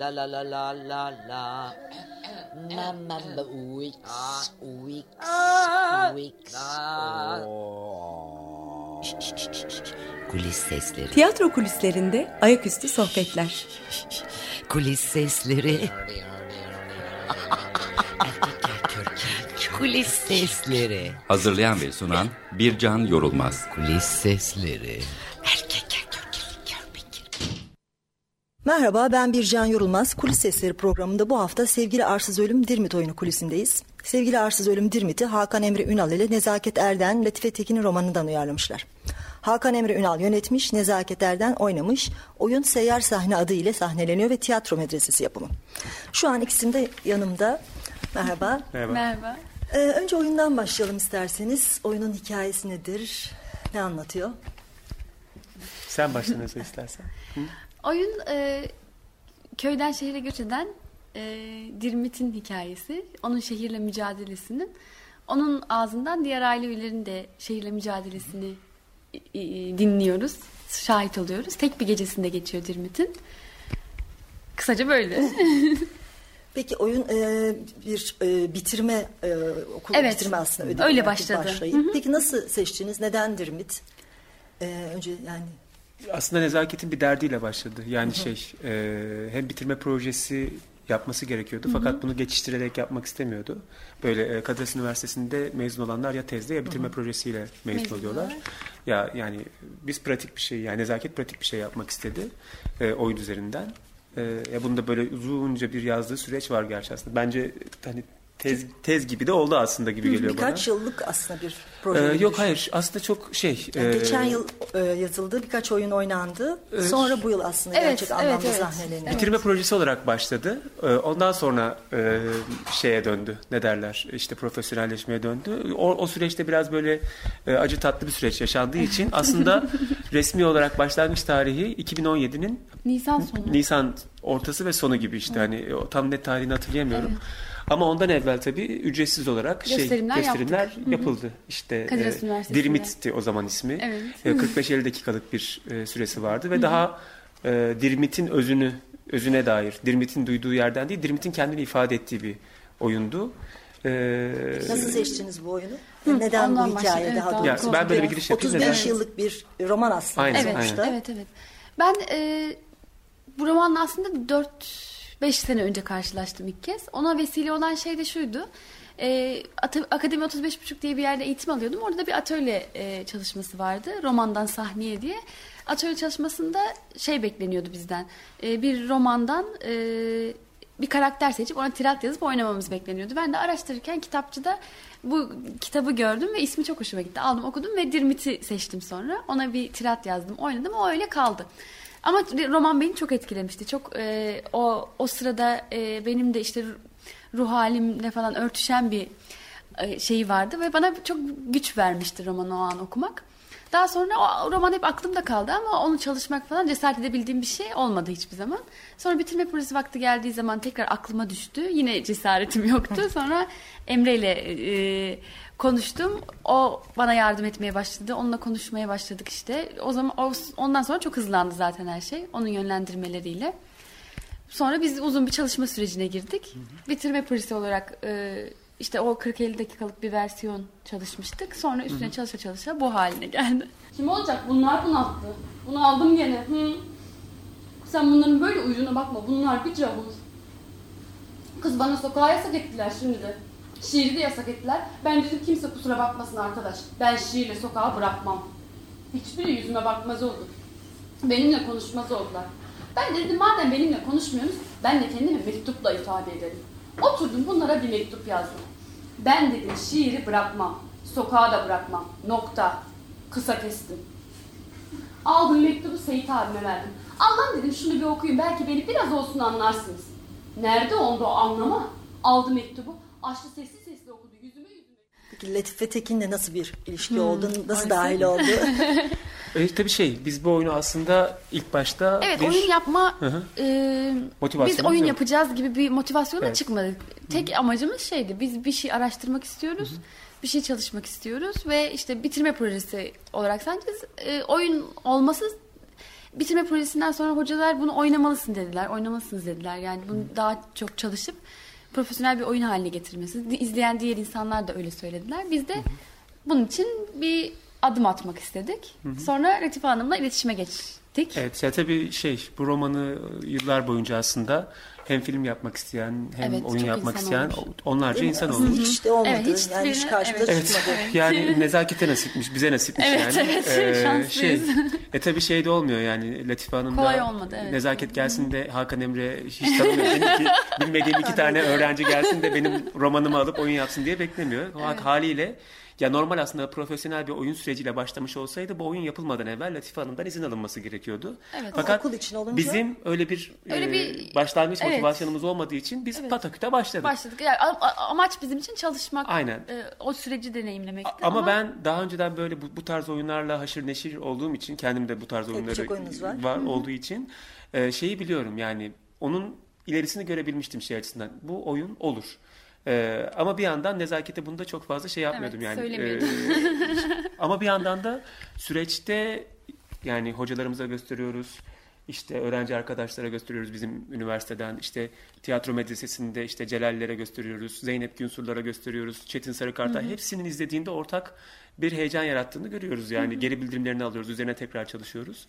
La la la la la la. Mama Wix. Wix. Wix. Kulis sesleri. Tiyatro kulislerinde ayaküstü sohbetler. Kulis sesleri. Kulis sesleri. Hazırlayan ve sunan Bircan Yorulmaz. Kulis sesleri. Merhaba ben Bircan Yorulmaz. Kulis Sesleri programında bu hafta Sevgili Arsız Ölüm Dirmit oyunu kulisindeyiz. Sevgili Arsız Ölüm Dirmit'i Hakan Emre Ünal ile Nezaket Erden, Latife Tekin'in romanından uyarlamışlar. Hakan Emre Ünal yönetmiş, Nezaket Erden oynamış. Oyun Seyyar Sahne adı ile sahneleniyor ve tiyatro medresesi yapımı. Şu an ikisinin de yanımda. Merhaba. Merhaba. Merhaba. Ee, önce oyundan başlayalım isterseniz. Oyunun hikayesi nedir? Ne anlatıyor? Sen başla nasıl istersen. Oyun e, köyden şehire göç eden e, Dirmit'in hikayesi. Onun şehirle mücadelesinin. Onun ağzından diğer aile üyelerinin de şehirle mücadelesini e, e, dinliyoruz. Şahit oluyoruz. Tek bir gecesinde geçiyor Dirmit'in. Kısaca böyle. Peki oyun e, bir e, bitirme e, okul Evet, bitirme aslında ödevi öyle başladı. başlayıp. Hı hı. Peki nasıl seçtiniz? Neden Dirmit? E, önce yani Aslında nezaketin bir derdiyle başladı. Yani şey e, hem bitirme projesi yapması gerekiyordu. Fakat bunu geçiştirerek yapmak istemiyordu. Böyle e, Kadir Üniversitesi'nde mezun olanlar ya tezde ya bitirme projesiyle mezun, Mezun oluyorlar. oluyorlar. Ya yani biz pratik bir şey yani nezaket pratik bir şey yapmak istedi e, oyun üzerinden. E, ya bunda böyle uzunca bir yazdığı süreç var gerçi aslında. Bence hani tez tez gibi de oldu aslında gibi geliyor bana. birkaç yıllık aslında bir Ee, proje. gibi yok hayır aslında çok şey. Yani e, geçen yıl e, yazıldı, birkaç oyun oynandı. Evet. Sonra bu yıl aslında Evet, gerçek evet, anlamda evet. Bitirme projesi olarak başladı. Ee, Ondan sonra e, şeye döndü. Ne derler? İşte profesyonelleşmeye döndü. O, o süreçte biraz böyle e, acı tatlı bir süreç yaşandığı için aslında resmi olarak başlangıç tarihi 2017'nin Nisan sonu. Nisan ortası ve sonu gibi işte. Hani o tam net tarihini hatırlayamıyorum. Ama ondan evvel tabii ücretsiz olarak Gösterimler şey gösterimler yaptık. Hı hı. yapıldı. İşte Has e. Dirmit'ti o zaman ismi. Evet. E, 45-50 dakikalık bir e, süresi vardı ve daha e, Dirmit'in özünü özüne dair, Dirmit'in duyduğu yerden değil, Dirmit'in kendini ifade ettiği bir oyundu. E, Nasıl seçtiniz bu oyunu? Neden ondan bu hikaye Evet, daha. Ya, doğrusu? ben böyle bir giriş yapayım 35 neden? yıllık bir roman aslında. Aynen, Evet, sonuçta. evet, evet. Ben e, bu romanla aslında 4 5 sene önce karşılaştım ilk kez. Ona vesile olan şey de şuydu. E, Akademi 35.5 diye bir yerde eğitim alıyordum. Orada da bir atölye e, çalışması vardı. Romandan sahneye diye. Atölye çalışmasında şey bekleniyordu bizden. E, bir romandan e, bir karakter seçip ona tirat yazıp oynamamız bekleniyordu. Ben de araştırırken kitapçıda bu kitabı gördüm ve ismi çok hoşuma gitti. Aldım okudum ve Dirmit'i seçtim sonra. Ona bir tirat yazdım, oynadım. O öyle kaldı. Ama roman beni çok etkilemişti. Çok e, o o sırada e, benim de işte ruh halimle falan örtüşen bir e, şeyi vardı ve bana çok güç vermişti romanı o an okumak. Daha sonra o roman hep aklımda kaldı ama onu çalışmak falan cesaret edebildiğim bir şey olmadı hiçbir zaman. Sonra bitirme projesi vakti geldiği zaman tekrar aklıma düştü. Yine cesaretim yoktu. Sonra Emre ile e, konuştum. O bana yardım etmeye başladı. Onunla konuşmaya başladık işte. O zaman o, ondan sonra çok hızlandı zaten her şey. Onun yönlendirmeleriyle. Sonra biz uzun bir çalışma sürecine girdik. Bitirme projesi olarak e, işte o 40-50 dakikalık bir versiyon çalışmıştık. Sonra üstüne çalışa çalışa bu haline geldi. Kim olacak? Bunlar bunalttı. Bunu aldım gene. Hı. Sen bunların böyle uyuduğuna bakma. Bunlar bir cavuz. Kız bana sokağa yasak ettiler şimdi de. Şiiri de yasak ettiler. Ben dedim kimse kusura bakmasın arkadaş. Ben şiirle sokağa bırakmam. Hiçbiri yüzüme bakmaz oldu. Benimle konuşmaz oldular. Ben de dedim madem benimle konuşmuyorsunuz ben de kendimi mektupla ifade ederim. Oturdum bunlara bir mektup yazdım. Ben dedim şiiri bırakmam. Sokağa da bırakmam. Nokta. Kısa kestim. Aldım mektubu Seyit abime verdim. Allah dedim şunu bir okuyun belki beni biraz olsun anlarsınız. Nerede onda o anlama? Aldı mektubu. Açtı sessiz sesli okudu. Yüzüme yüzüme. Peki Latife Tekin'le nasıl bir ilişki Hmm, oldu? Nasıl dahil oldu? e, tabii şey biz bu oyunu aslında ilk başta Evet bir oyun yapma Hı hı. e, biz oyun yok. yapacağız gibi bir motivasyonla Evet. çıkmadık. Tek amacımız şeydi biz bir şey araştırmak istiyoruz. Bir şey çalışmak istiyoruz ve işte bitirme projesi olarak sence e, oyun olması bitirme projesinden sonra hocalar bunu oynamalısın dediler. Oynamalısınız dediler. Yani bunu daha çok çalışıp profesyonel bir oyun haline getirmesi. İzleyen diğer insanlar da öyle söylediler. Biz de bunun için bir adım atmak istedik. Sonra Latife Hanım'la iletişime geçtik. Evet ya tabii şey bu romanı yıllar boyunca aslında hem film yapmak isteyen hem Evet, oyun yapmak insan isteyen olmuş. onlarca Değil mi? insan Aslında olmuş. Hiç de olmadı. Evet, hiç yani hiç karşımıza evet. çıkmadı. Evet. Yani nezakete nasipmiş, bize nasipmiş Evet, yani. evet, Ee, şanslıyız. şey, e tabii şey de olmuyor yani Latife Hanım Kolay da olmadı, evet. nezaket gelsin de Hakan Emre hiç tanımıyorum. ki, bilmediğim iki tane öğrenci gelsin de benim romanımı alıp oyun yapsın diye beklemiyor. Hak haliyle ya normal aslında profesyonel bir oyun süreciyle başlamış olsaydı bu oyun yapılmadan evvel Latife Hanım'dan izin alınması gerekiyordu. Evet. Fakat Okul için olunca- bizim öyle bir, Öyle e, bir- başlangıç evet. motivasyonumuz olmadığı için biz pataküte başladık. Başladık. Yani amaç bizim için çalışmak. Aynen. e, o süreci deneyimlemekti. Ama, ben daha önceden böyle bu, bu tarz oyunlarla haşır neşir olduğum için kendim de bu tarz oyunları oyununuz var. olduğu için e, şeyi biliyorum yani onun ilerisini görebilmiştim şey açısından. Bu oyun olur. E, ama bir yandan nezakete bunda çok fazla şey yapmıyordum Evet, yani. söylemiyordum. E, ama bir yandan da süreçte yani hocalarımıza gösteriyoruz. işte öğrenci arkadaşlara gösteriyoruz bizim üniversiteden. işte tiyatro medresesinde işte Celallere gösteriyoruz. Zeynep Günsurlara gösteriyoruz. Çetin Sarıkart'a hepsinin izlediğinde ortak bir heyecan yarattığını görüyoruz. Yani geri bildirimlerini alıyoruz. Üzerine tekrar çalışıyoruz.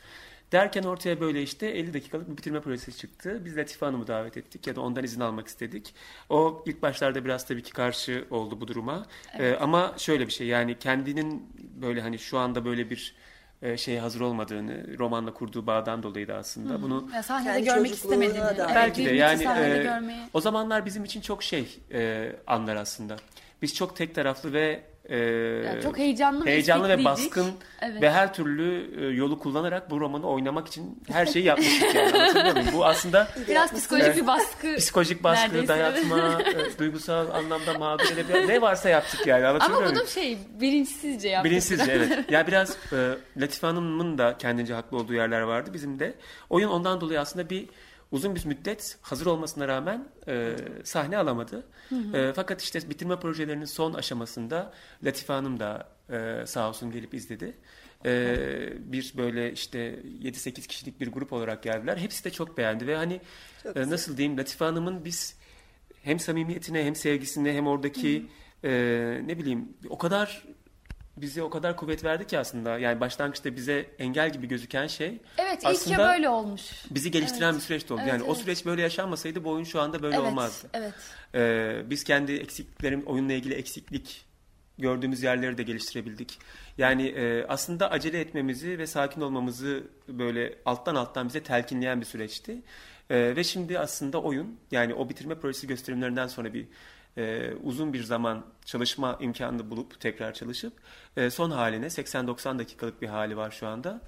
Derken ortaya böyle işte 50 dakikalık bir bitirme projesi çıktı. Biz Latife Hanım'ı davet ettik ya da ondan izin almak istedik. O ilk başlarda biraz tabii ki karşı oldu bu duruma. Ee, ama şöyle bir şey yani kendinin böyle hani şu anda böyle bir şeye hazır olmadığını romanla kurduğu bağdan dolayı da aslında bunu Ya sahnede Kendi görmek istemediğini. da- Evet, belki de yani e, görmeyi. o zamanlar bizim için çok şey e, anlar aslında. Biz çok tek taraflı ve e, Yani çok heyecanlı, heyecanlı ve baskın Evet. ve her türlü e, yolu kullanarak bu romanı oynamak için her şeyi yapmıştık yani. Anlatabiliyor muyum? Bu aslında Biraz psikolojik bir baskı. psikolojik baskı, Neredeyse. dayatma, e, duygusal anlamda mağdur edebilen ne varsa yaptık yani. Ama Anlatabiliyor muyum? bunu şey bilinçsizce yaptık. Bilinçsizce evet. Ya biraz e, Latife Hanım'ın da kendince haklı olduğu yerler vardı. Bizim de. Oyun ondan dolayı aslında bir uzun bir müddet hazır olmasına rağmen e, sahne alamadı. E, fakat işte bitirme projelerinin son aşamasında Latife Hanım da e, sağ olsun gelip izledi. E, bir böyle işte 7-8 kişilik bir grup olarak geldiler. Hepsi de çok beğendi ve hani e, nasıl diyeyim Latife Hanım'ın biz hem samimiyetine hem sevgisine hem oradaki e, ne bileyim o kadar bize o kadar kuvvet verdi ki aslında. Yani başlangıçta bize engel gibi gözüken şey Evet ilk aslında ya böyle olmuş. bizi geliştiren Evet. bir süreç oldu. Evet, yani o evet. süreç böyle yaşanmasaydı bu oyun şu anda böyle evet, olmazdı. Evet. Ee, biz kendi eksikliklerim, oyunla ilgili eksiklik gördüğümüz yerleri de geliştirebildik. Yani e, aslında acele etmemizi ve sakin olmamızı böyle alttan alttan bize telkinleyen bir süreçti. E, ve şimdi aslında oyun yani o bitirme projesi gösterimlerinden sonra bir e, uzun bir zaman çalışma imkanını bulup tekrar çalışıp e, son haline 80-90 dakikalık bir hali var şu anda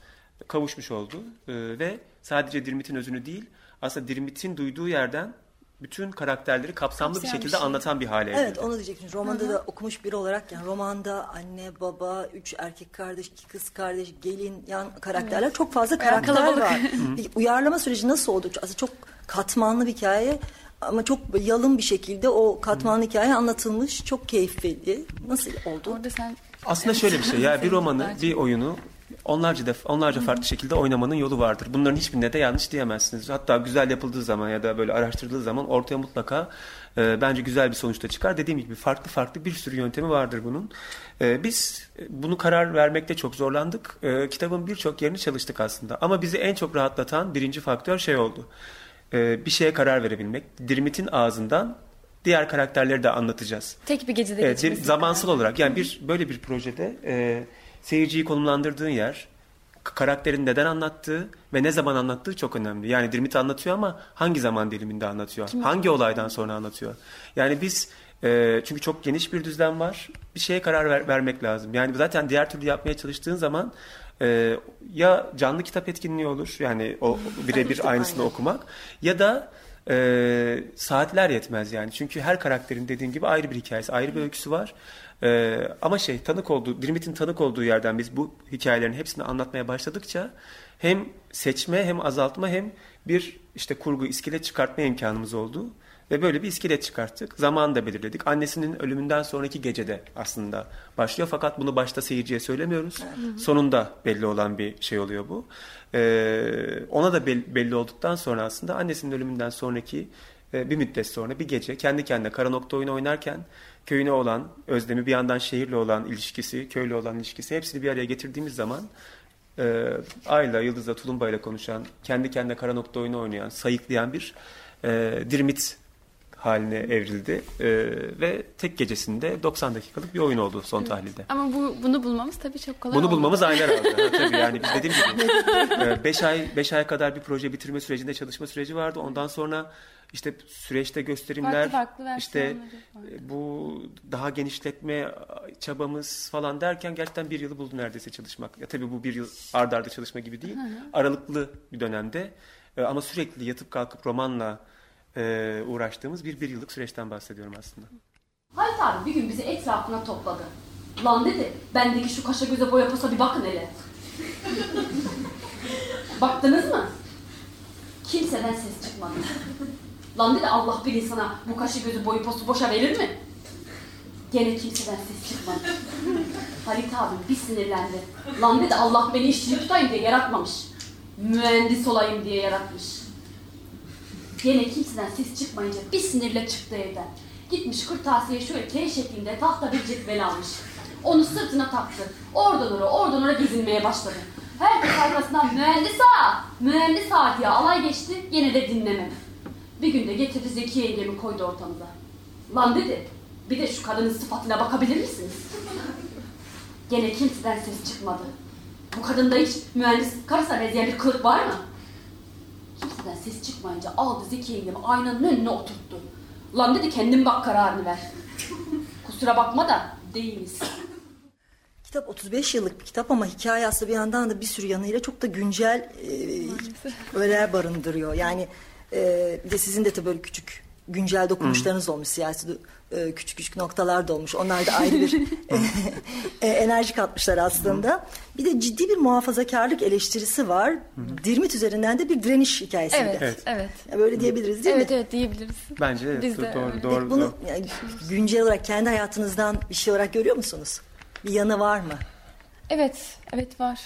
kavuşmuş oldu. E, ve sadece Dirmit'in özünü değil aslında Dirmit'in duyduğu yerden bütün karakterleri kapsamlı bir Kapsayan bir şekilde şey. anlatan bir hale Evet evrildi. onu diyecektim. Romanda da okumuş biri olarak yani romanda anne, baba, üç erkek kardeş, iki kız kardeş, gelin, yan karakterler çok fazla karakter kalabalık. var. Peki, uyarlama süreci nasıl oldu? Aslında çok katmanlı bir hikaye ama çok yalın bir şekilde o katmanlı hikaye anlatılmış. Çok keyifli. Nasıl oldu? Orada sen Aslında şöyle bir şey ya bir Senin romanı, bir oyunu onlarca def onlarca farklı şekilde oynamanın yolu vardır. Bunların hiçbirine de yanlış diyemezsiniz. Hatta güzel yapıldığı zaman ya da böyle araştırıldığı zaman ortaya mutlaka e, bence güzel bir sonuçta çıkar. Dediğim gibi farklı farklı bir sürü yöntemi vardır bunun. E, biz bunu karar vermekte çok zorlandık. E, kitabın birçok yerini çalıştık aslında. Ama bizi en çok rahatlatan birinci faktör şey oldu. E, bir şeye karar verebilmek. Dirmit'in ağzından diğer karakterleri de anlatacağız. tek bir gecede Evet, geçmesi. zamansal olarak yani bir böyle bir projede e, seyirciyi konumlandırdığın yer karakterin neden anlattığı ve ne zaman anlattığı çok önemli. Yani Dirmit anlatıyor ama hangi zaman diliminde anlatıyor? hangi olaydan sonra anlatıyor? Yani biz e, çünkü çok geniş bir düzlem var. Bir şeye karar ver- vermek lazım. Yani zaten diğer türlü yapmaya çalıştığın zaman e, ya canlı kitap etkinliği olur yani o birebir aynısını aynen. okumak ya da e, saatler yetmez yani. Çünkü her karakterin dediğim gibi ayrı bir hikayesi, ayrı bir öyküsü var. E, ama şey tanık olduğu, Dirmit'in tanık olduğu yerden biz bu hikayelerin hepsini anlatmaya başladıkça hem seçme hem azaltma hem bir işte kurgu iskelet çıkartma imkanımız oldu. Ve böyle bir iskelet çıkarttık. Zamanı da belirledik. Annesinin ölümünden sonraki gecede aslında başlıyor. Fakat bunu başta seyirciye söylemiyoruz. Sonunda belli olan bir şey oluyor bu. Ee, ona da belli olduktan sonra aslında annesinin ölümünden sonraki e, bir müddet sonra bir gece kendi kendine kara nokta oyunu oynarken köyüne olan özlemi bir yandan şehirle olan ilişkisi, köyle olan ilişkisi hepsini bir araya getirdiğimiz zaman e, Ayla, Yıldız'la, Tulumba'yla konuşan, kendi kendine kara nokta oyunu oynayan, sayıklayan bir e, dirmit haline evrildi e, ve tek gecesinde 90 dakikalık bir oyun oldu son evet. tahlilde. Ama bu bunu bulmamız tabii çok kolay Bunu bulmamız aylar aldı. ha, tabii yani biz dediğim gibi 5 ay 5 ay kadar bir proje bitirme sürecinde çalışma süreci vardı. Ondan sonra işte süreçte gösterimler farklı, farklı işte bu daha genişletme çabamız falan derken gerçekten bir yılı buldu neredeyse çalışmak. Ya tabii bu bir yıl ardarda arda çalışma gibi değil. Aralıklı bir dönemde ama sürekli yatıp kalkıp romanla e, uğraştığımız bir bir yıllık süreçten bahsediyorum aslında. Halit abi bir gün bizi etrafına topladı. Lan dedi, bendeki şu kaşa göze boya posa bir bakın hele. Baktınız mı? Kimseden ses çıkmadı. Lan dedi Allah bilir sana bu kaşı gözü boyu postu boşa verir mi? Gene kimseden ses çıkmadı. Halit abi bir sinirlendi. Lan dedi Allah beni işçi tutayım diye yaratmamış. Mühendis olayım diye yaratmış. Gene kimseden ses çıkmayınca bir sinirle çıktı evden. Gitmiş kırtasiye şöyle T şeklinde tahta bir cetvel almış. Onu sırtına taktı. Oradan oraya, oradan oraya gezinmeye başladı. Herkes arkasından mühendis ağa, mühendis ağa diye alay geçti. Yine de dinlemedi. Bir günde getirdi Zeki yengemi koydu ortamıza. Lan dedi, bir de şu kadının sıfatına bakabilir misiniz? Gene kimseden ses çıkmadı. Bu kadında hiç mühendis karısına benzeyen bir kılık var mı? Kimseden ses çıkmayınca aldı Zeki yengemi aynanın önüne oturttu. Lan dedi kendin bak kararını ver. Kusura bakma da değiliz. Kitap 35 yıllık bir kitap ama hikaye aslında bir yandan da bir sürü yanıyla çok da güncel e, öğeler barındırıyor. Yani e, bir de sizin de tabii böyle küçük güncel dokunuşlarınız olmuş siyasi e, küçük küçük noktalar da olmuş. Onlar da ayrı bir e, enerji katmışlar aslında. Bir de ciddi bir muhafazakarlık eleştirisi var. Dirmit üzerinden de bir direniş hikayesi. Evet, evet. evet. Böyle diyebiliriz değil evet, mi? Evet, evet diyebiliriz. Bence evet, Biz de, doğru, doğru. Bunu doğru. Yani, güncel olarak kendi hayatınızdan bir şey olarak görüyor musunuz? Bir yanı var mı? Evet, evet var.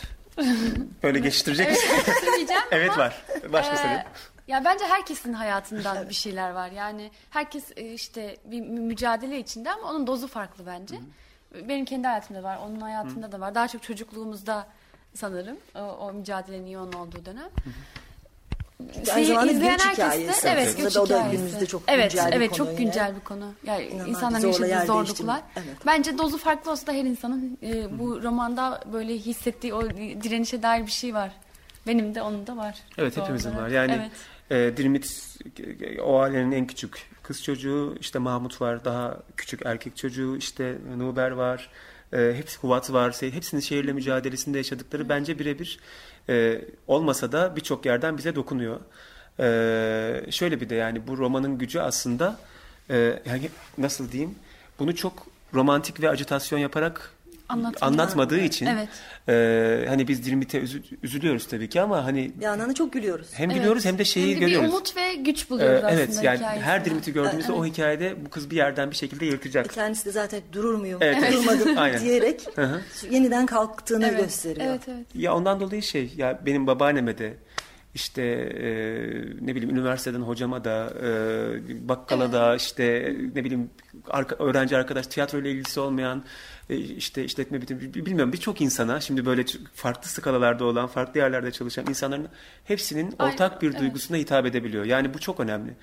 Böyle geçiştirecek misin? Evet, evet var. Başka ee. Ya bence herkesin hayatından bir şeyler var. Yani herkes e, işte bir mücadele içinde ama onun dozu farklı bence. Hı. Benim kendi hayatımda var, onun hayatında Hı. da var. Daha çok çocukluğumuzda sanırım o, o mücadelenin yoğun olduğu dönem. Hı. Aynı zamanda göç hikayesi. Evet, göç o da günümüzde çok evet, güncel evet, bir konu. Evet, çok güncel bir konu. Yani İnanlar insanların yaşadığı zorluklar. Evet. Bence dozu farklı olsa da her insanın e, bu romanda böyle hissettiği o direnişe dair bir şey var. Benim de onun da var. Evet, hepimizin var. Yani evet. E, Dirmit o ailenin en küçük kız çocuğu. işte Mahmut var daha küçük erkek çocuğu. işte Nuber var. E, hepsi Huvat var. Hepsinin şehirle mücadelesinde yaşadıkları Hı. bence birebir e, olmasa da birçok yerden bize dokunuyor. E, şöyle bir de yani bu romanın gücü aslında e, yani nasıl diyeyim bunu çok romantik ve acitasyon yaparak Anlatmıyor. anlatmadığı için evet. e, hani biz Dirmit'e üzü, üzülüyoruz tabii ki ama hani bir yandan da çok gülüyoruz. Hem evet. gülüyoruz hem de şeyi hem de görüyoruz. Bir umut ve güç buluyoruz ee, evet, yani her Dirmit'i gördüğümüzde evet. o hikayede bu kız bir yerden bir şekilde yırtacak. E kendisi de zaten durur muyum, evet. durmadım Aynen. diyerek yeniden kalktığını evet. gösteriyor. Evet, evet. Ya ondan dolayı şey ya benim babaanneme de işte e, ne bileyim üniversiteden hocama da e, bakkala evet. da işte ne bileyim arka, öğrenci arkadaş tiyatro ile ilgisi olmayan e, işte işletme bitim bilmiyorum birçok insana şimdi böyle farklı skalalarda olan farklı yerlerde çalışan insanların hepsinin ortak Aynen, bir evet. duygusuna hitap edebiliyor. Yani bu çok önemli.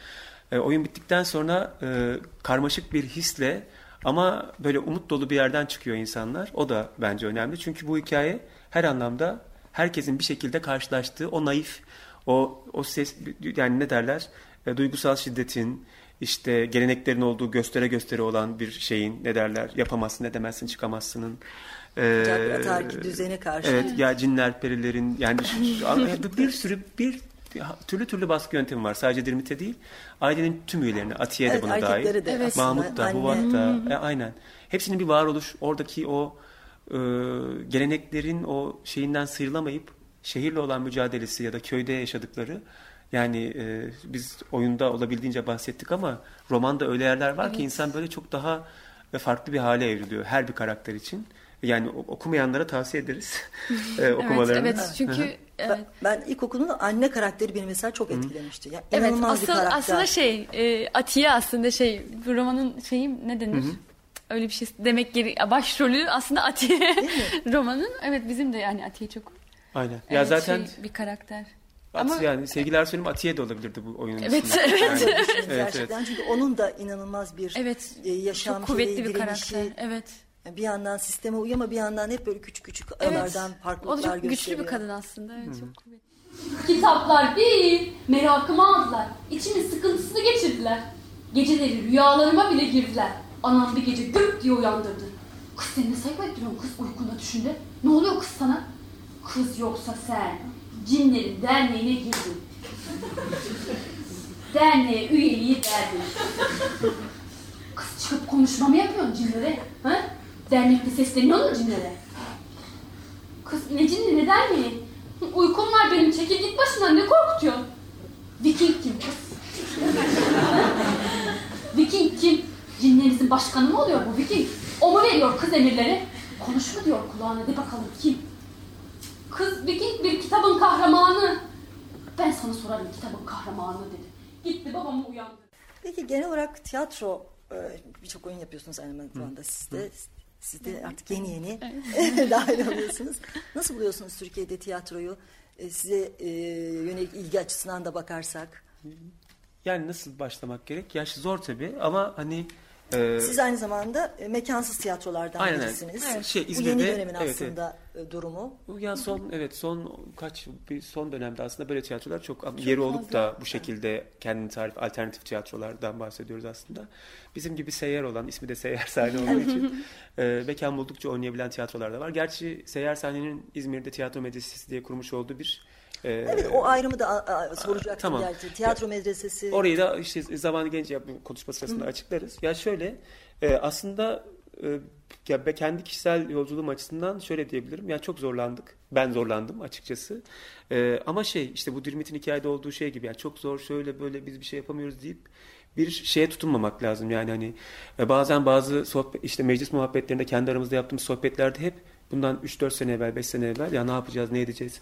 E, oyun bittikten sonra e, karmaşık bir hisle ama böyle umut dolu bir yerden çıkıyor insanlar. O da bence önemli. Çünkü bu hikaye her anlamda herkesin bir şekilde karşılaştığı o naif, o o ses yani ne derler? E, duygusal şiddetin, işte geleneklerin olduğu göstere göstere olan bir şeyin ne derler yapamazsın ne demezsin çıkamazsının ee, atarki düzene karşı. Evet, evet ya cinler perilerin yani bir sürü bir türlü türlü baskı yöntemi var. Sadece Dirmit'e değil. Ailenin tüm üyelerine. Atiye de buna dahil. De evet. Mahmut da, Huvat da. E, aynen. Hepsinin bir varoluş. Oradaki o e, geleneklerin o şeyinden sıyrılamayıp şehirle olan mücadelesi ya da köyde yaşadıkları yani e, biz oyunda olabildiğince bahsettik ama romanda öyle yerler var ki insan böyle çok daha e, farklı bir hale evriliyor her bir karakter için. Yani okumayanlara tavsiye ederiz e, okumalarını. Evet, evet çünkü evet. Ben, ben ilkokulun anne karakteri beni mesela çok etkilemişti. Ya, Evet, inanılmaz bir asıl, karakter. aslında şey, e, Atiye aslında şey, bu romanın şeyi ne denir? Öyle bir şey demek geri, başrolü aslında Atiye romanın. Evet bizim de yani Atiye çok Aynen. Ya evet, zaten şey, bir karakter. At, Ama- yani sevgiler söyleyeyim Atiye de olabilirdi bu oyunun Evet, içinde. evet. Yani, Evet, evet, evet. gerçekten çünkü onun da inanılmaz bir Evet. e, yaşam çok kuvvetli bir karakter. Evet. bir yandan sisteme uyuyor ama bir yandan hep böyle küçük küçük Evet. aralardan O da farklılıklar çok güçlü gösteriyor. bir kadın aslında. Evet, çok kuvvetli. Kitaplar bir, merakımı aldılar. İçimin sıkıntısını geçirdiler. Geceleri rüyalarıma bile girdiler. Anam bir gece gök diye uyandırdı. Kız sen ne sayfa ettiriyorsun kız uykunda düşünde. Ne oluyor kız sana? Kız yoksa sen cinlerin derneğine girdin. Derneğe üyeliği verdin. Kız çıkıp konuşma mı yapıyorsun cinlere? Ha? Dernekte sesleniyor mu cinlere? Kız ne cinli ne derneği? Uykum var benim çekil git başından ne korkutuyorsun? Viking kim kız? Viking kim? Cinlerinizin başkanı mı oluyor bu Viking? O mu veriyor kız emirleri? Konuş mu diyor kulağına de bakalım kim? Kız Viking bir kitabın kahramanı. Ben sana sorarım kitabın kahramanı dedi. Gitti babamı uyandırdı. Peki genel olarak tiyatro e, birçok oyun yapıyorsunuz aynı zamanda siz de. Siz de artık yeni yeni dahil oluyorsunuz. Nasıl buluyorsunuz Türkiye'de tiyatroyu? E, Size e, yönelik ilgi açısından da bakarsak. Yani nasıl başlamak gerek? Yaş zor tabii ama hani e, Siz aynı zamanda e, mekansız tiyatrolardan Aynen, birisiniz. evet. Şey, Bu yeni İzmir'de- dönemin evet, aslında e, durumu. Ya son evet son kaç bir son dönemde aslında böyle tiyatrolar çok, yeri olup da bu şekilde kendini tarif alternatif tiyatrolardan bahsediyoruz aslında. Bizim gibi seyyar olan ismi de seyyar sahne olduğu için e, mekan buldukça oynayabilen tiyatrolar da var. Gerçi seyyar sahnenin İzmir'de tiyatro medresesi diye kurmuş olduğu bir e, Evet o ayrımı da a, a, soracaktım tamam. gerçi. Tiyatro medresesi. Orayı da işte zamanı gelince konuşma sırasında açıklarız. Ya şöyle e, aslında e, ya ben kendi kişisel yolculuğum açısından şöyle diyebilirim. Ya çok zorlandık. Ben zorlandım açıkçası. E, ama şey işte bu Dirmit'in hikayede olduğu şey gibi ya çok zor şöyle böyle biz bir şey yapamıyoruz deyip bir şeye tutunmamak lazım. Yani hani e, bazen bazı sohbet işte meclis muhabbetlerinde kendi aramızda yaptığımız sohbetlerde hep bundan 3-4 sene evvel 5 sene evvel ya ne yapacağız ne edeceğiz.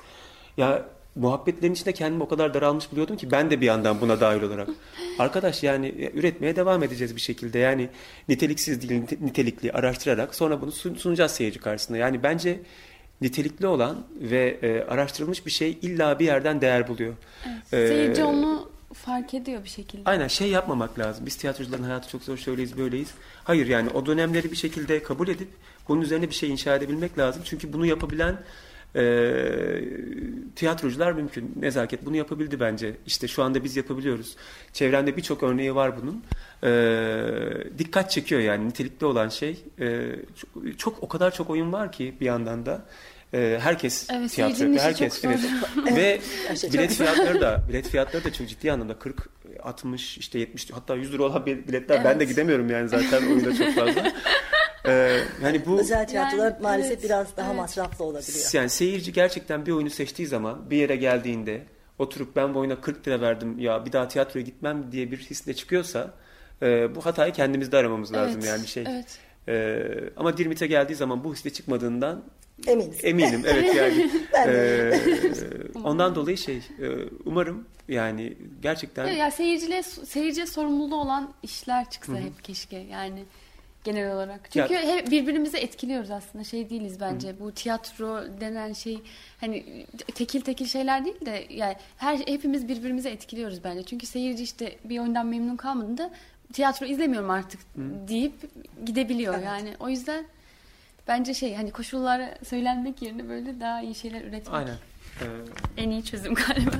Ya muhabbetlerin içinde kendimi o kadar daralmış buluyordum ki ben de bir yandan buna dahil olarak. Arkadaş yani e, üretmeye devam edeceğiz bir şekilde. Yani niteliksiz değil nite- nitelikli araştırarak sonra bunu sun- sunacağız seyirci karşısında. Yani bence nitelikli olan ve e, araştırılmış bir şey illa bir yerden değer buluyor. Ee, Seyirci onu fark ediyor bir şekilde. Aynen şey yapmamak lazım. Biz tiyatrocuların hayatı çok zor şöyleyiz böyleyiz. Hayır yani o dönemleri bir şekilde kabul edip bunun üzerine bir şey inşa edebilmek lazım. Çünkü bunu yapabilen e, tiyatrocular mümkün. Nezaket bunu yapabildi bence. İşte şu anda biz yapabiliyoruz. Çevremde birçok örneği var bunun. E, dikkat çekiyor yani nitelikli olan şey. E, çok, çok o kadar çok oyun var ki bir yandan da. E, herkes Evet, tiyatro yapıyor. Herkes çok evet. Ve Gerçekten. bilet fiyatları da bilet fiyatları da çok ciddi anlamda 40 60 işte 70 hatta 100 lira olan bil- biletler ben de gidemiyorum yani zaten oyunda çok fazla. Ee, yani bu Özel tiyatrolar Yani, maalesef evet, biraz daha evet. masraflı olabiliyor. yani seyirci gerçekten bir oyunu seçtiği zaman bir yere geldiğinde oturup ben bu oyuna 40 lira verdim ya bir daha tiyatroya gitmem diye bir hisle çıkıyorsa e, bu hatayı kendimizde aramamız lazım Evet, yani şey. evet. E, ama Dirmit'e geldiği zaman bu hisle çıkmadığından Eminiz. eminim evet yani. Ben E, ondan dolayı şey e, umarım yani gerçekten Ya, ya seyirciliğe, seyirciye sorumluluğu olan işler çıksa hep keşke yani genel olarak. Çünkü Ya- hep birbirimizi etkiliyoruz aslında şey değiliz bence. Bu tiyatro denen şey hani tekil tekil şeyler değil de yani her hepimiz birbirimizi etkiliyoruz bence. Çünkü seyirci işte bir oyundan memnun kalmadığında tiyatro izlemiyorum artık deyip gidebiliyor Evet. yani. O yüzden bence şey hani koşullara söylenmek yerine böyle daha iyi şeyler üretmek aynen. E, en iyi çözüm galiba.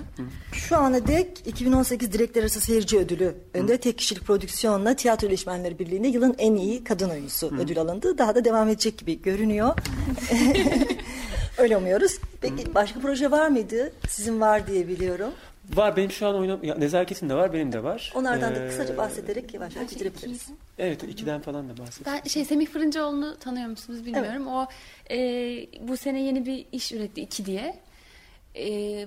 Şu ana dek 2018 Direkler Arası Seyirci Ödülü önünde tek kişilik prodüksiyonla Tiyatro İletişmenleri Birliği'nde yılın en iyi kadın oyuncusu ödül alındı. Daha da devam edecek gibi görünüyor. Öyle umuyoruz. Peki başka proje var mıydı? Sizin var diye biliyorum. Var benim şu an oynam ya, nezaketin de var benim de var. Onlardan da Ee, kısaca bahsederek yavaş yavaş bitirebiliriz. Evet ikiden falan da bahset. Ben şey Semih Fırıncıoğlu'nu tanıyor musunuz bilmiyorum. O e, bu sene yeni bir iş üretti iki diye. E,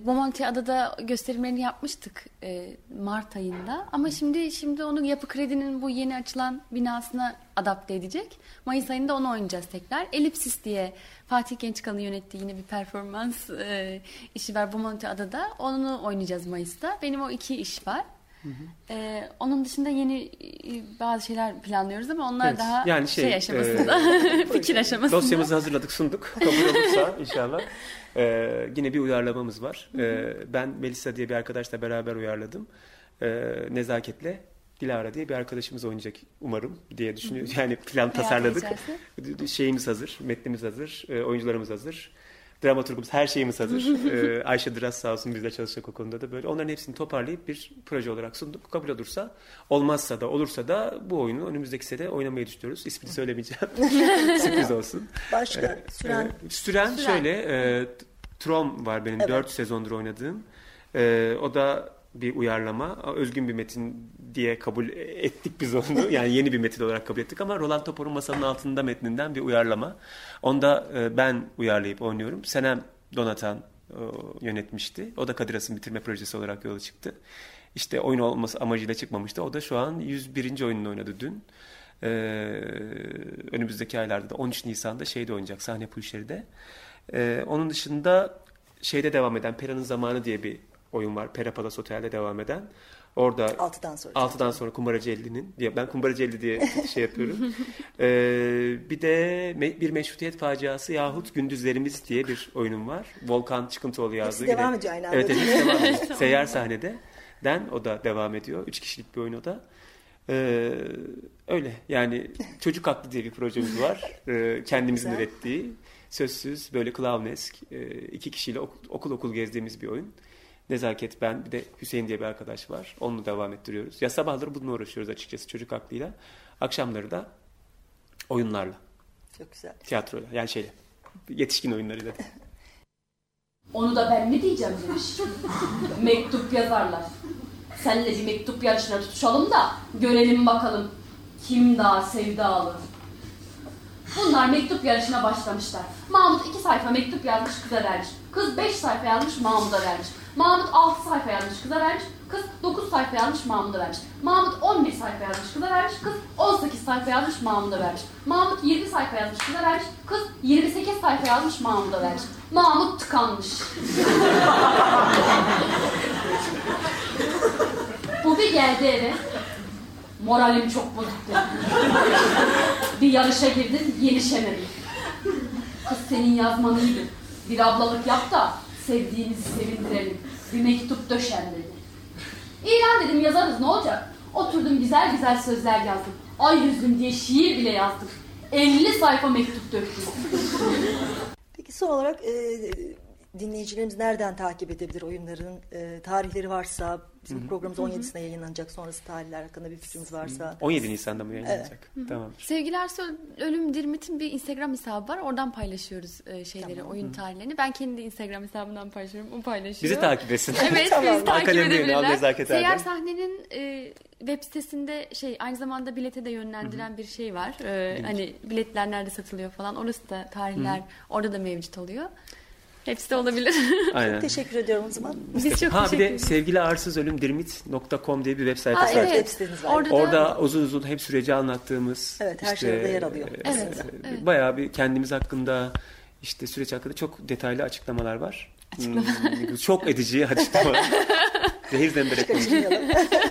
Bomonti Adada gösterimlerini yapmıştık e, Mart ayında. Ama şimdi şimdi onu Yapı Kredi'nin bu yeni açılan binasına adapte edecek. Mayıs ayında onu oynayacağız tekrar. Elipsis diye Fatih Gençkan'ın yönettiği yine bir performans e, işi var Bomonti Adada. Onu oynayacağız Mayıs'ta. Benim o iki iş var. Ee, onun dışında yeni e, bazı şeyler planlıyoruz ama onlar Evet, daha yani şey, şey, aşamasında, fikir aşamasında. Dosyamızı hazırladık sunduk. Kabul olursa inşallah. Ee, yine bir uyarlamamız var. Ee, ben Melisa diye bir arkadaşla beraber uyarladım. Ee, nezaketle Dilara diye bir arkadaşımız oynayacak umarım diye düşünüyorum. Yani plan tasarladık. Şeyimiz hazır, metnimiz hazır, e, oyuncularımız hazır. Dramaturgumuz her şeyimiz hazır. Ee, Ayşe Dıras sağ olsun bizle çalışacak o konuda da böyle. Onların hepsini toparlayıp bir proje olarak sunduk. Kabul olursa, olmazsa da olursa da bu oyunu önümüzdeki sene oynamayı düşünüyoruz. İsmini söylemeyeceğim. Sürpriz olsun. Başka süren Ee, süren, Süren. şöyle e, Tron var benim Evet. 4 sezondur oynadığım. E, o da bir uyarlama. Özgün bir metin diye kabul ettik biz onu. Yani yeni bir metin olarak kabul ettik ama Roland Topor'un Masanın Altında metninden bir uyarlama. Onda e, ben uyarlayıp oynuyorum. Senem Donatan e, yönetmişti. O da Kadir Has'ın bitirme projesi olarak yola çıktı. İşte oyun olması amacıyla çıkmamıştı. O da şu an 101. oyununu oynadı dün. Ee, önümüzdeki aylarda da 13 Nisan'da şeyde oynayacak sahne Pulşeri'de. Ee, onun dışında şeyde devam eden Pera'nın Zamanı diye bir oyun var. Pera Palace Otel'de devam eden. Orada 6'dan sonra. 6'dan sonra Kumbaracı 50'nin diye ben Kumbaracı 50 diye şey yapıyorum. Ee, bir de me- bir meşrutiyet faciası yahut gündüzlerimiz diye bir oyunum var. Volkan Çıkıntıoğlu yazdığı. devam yine- ediyor aynı anda, Evet, mi? devam ediyor. Seyyar sahnede. Den o da devam ediyor. Üç kişilik bir oyun o da. Ee, öyle yani çocuk haklı diye bir projemiz var. Ee, kendimizin ürettiği sözsüz böyle clownesk e, iki kişiyle ok- okul okul gezdiğimiz bir oyun. Nezaket ben bir de Hüseyin diye bir arkadaş var. Onunla devam ettiriyoruz. Ya sabahları bununla uğraşıyoruz açıkçası çocuk aklıyla. Akşamları da oyunlarla, Çok güzel. tiyatroyla yani şeyle yetişkin oyunlarıyla. Onu da ben mi diyeceğim demiş. mektup yazarlar. Senle bir mektup yarışına tutuşalım da görelim bakalım kim daha sevdalı. Bunlar mektup yarışına başlamışlar. Mahmut iki sayfa mektup yazmış kıza vermiş. Kız beş sayfa yazmış Mahmut'a vermiş. Mahmut altı sayfa yazmış kıza vermiş. Kız dokuz sayfa yazmış Mahmut'a vermiş. Mahmut on bir sayfa yazmış kıza vermiş. Kız on sekiz sayfa yazmış Mahmut'a vermiş. Mahmut yirmi sayfa yazmış kıza vermiş. Kız yirmi sekiz sayfa yazmış Mahmut'a vermiş. Mahmut tıkanmış. Bu bir geldi eve. Moralim çok bozuk dedi. bir yarışa girdin, yenişemedin. Kız senin yazman iyiydi. Bir ablalık yap da sevdiğimizi sevindirelim. Bir mektup döşen dedi. İyi lan dedim yazarız ne olacak? Oturdum güzel güzel sözler yazdım. Ay yüzüm diye şiir bile yazdım. 50 sayfa mektup döktüm. Peki son olarak e, dinleyicilerimiz nereden takip edebilir oyunların e, tarihleri varsa bizim programımız 17'sinde yayınlanacak sonrası tarihler hakkında bir fikriniz varsa 17 Nisan'da mı yayınlanacak? Tamam. Sevgili Arsel Ölüm Dirmit'in bir Instagram hesabı var. Oradan paylaşıyoruz e, şeyleri, oyun tarihlerini. Ben kendi Instagram hesabından paylaşıyorum. O paylaşıyor. Bizi takip etsin. Evet, Tamam. bizi takip Akademi edebilirler. Seyyar. Sahne'nin e, web sitesinde şey aynı zamanda bilete de yönlendiren bir şey var. E, hani biletler nerede satılıyor falan. Orası da tarihler orada da mevcut oluyor. Hepsi de olabilir. Aynen. teşekkür ediyorum o zaman. Biz çok Ha bir teşekkür de ederiz. sevgili arsız ölüm dirmit.com diye bir web sayfası var. evet. web siteniz var. Orada, da Orada uzun uzun hep süreci anlattığımız Evet, her şey orada yer alıyor. e, Evet, evet. Bayağı bir kendimiz hakkında işte süreç hakkında çok detaylı açıklamalar var. Hmm, çok edici açıklamalar. Zehir zemberek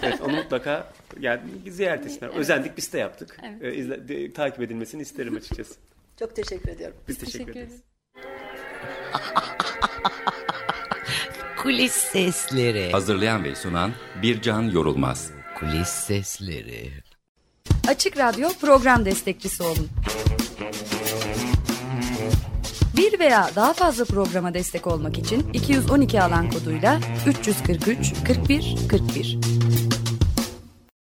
evet, onu mutlaka yani ziyaret etsinler. Özendik biz de yaptık. Evet. E, izle- de- takip edilmesini isterim açıkçası. Çok teşekkür ediyorum. Biz teşekkür, teşekkür ederiz. ederiz. Kulis sesleri. Hazırlayan ve sunan Bircan Yorulmaz. Kulis sesleri. Açık Radyo program destekçisi olun. Bir veya daha fazla programa destek olmak için 212 alan koduyla 343 41 41.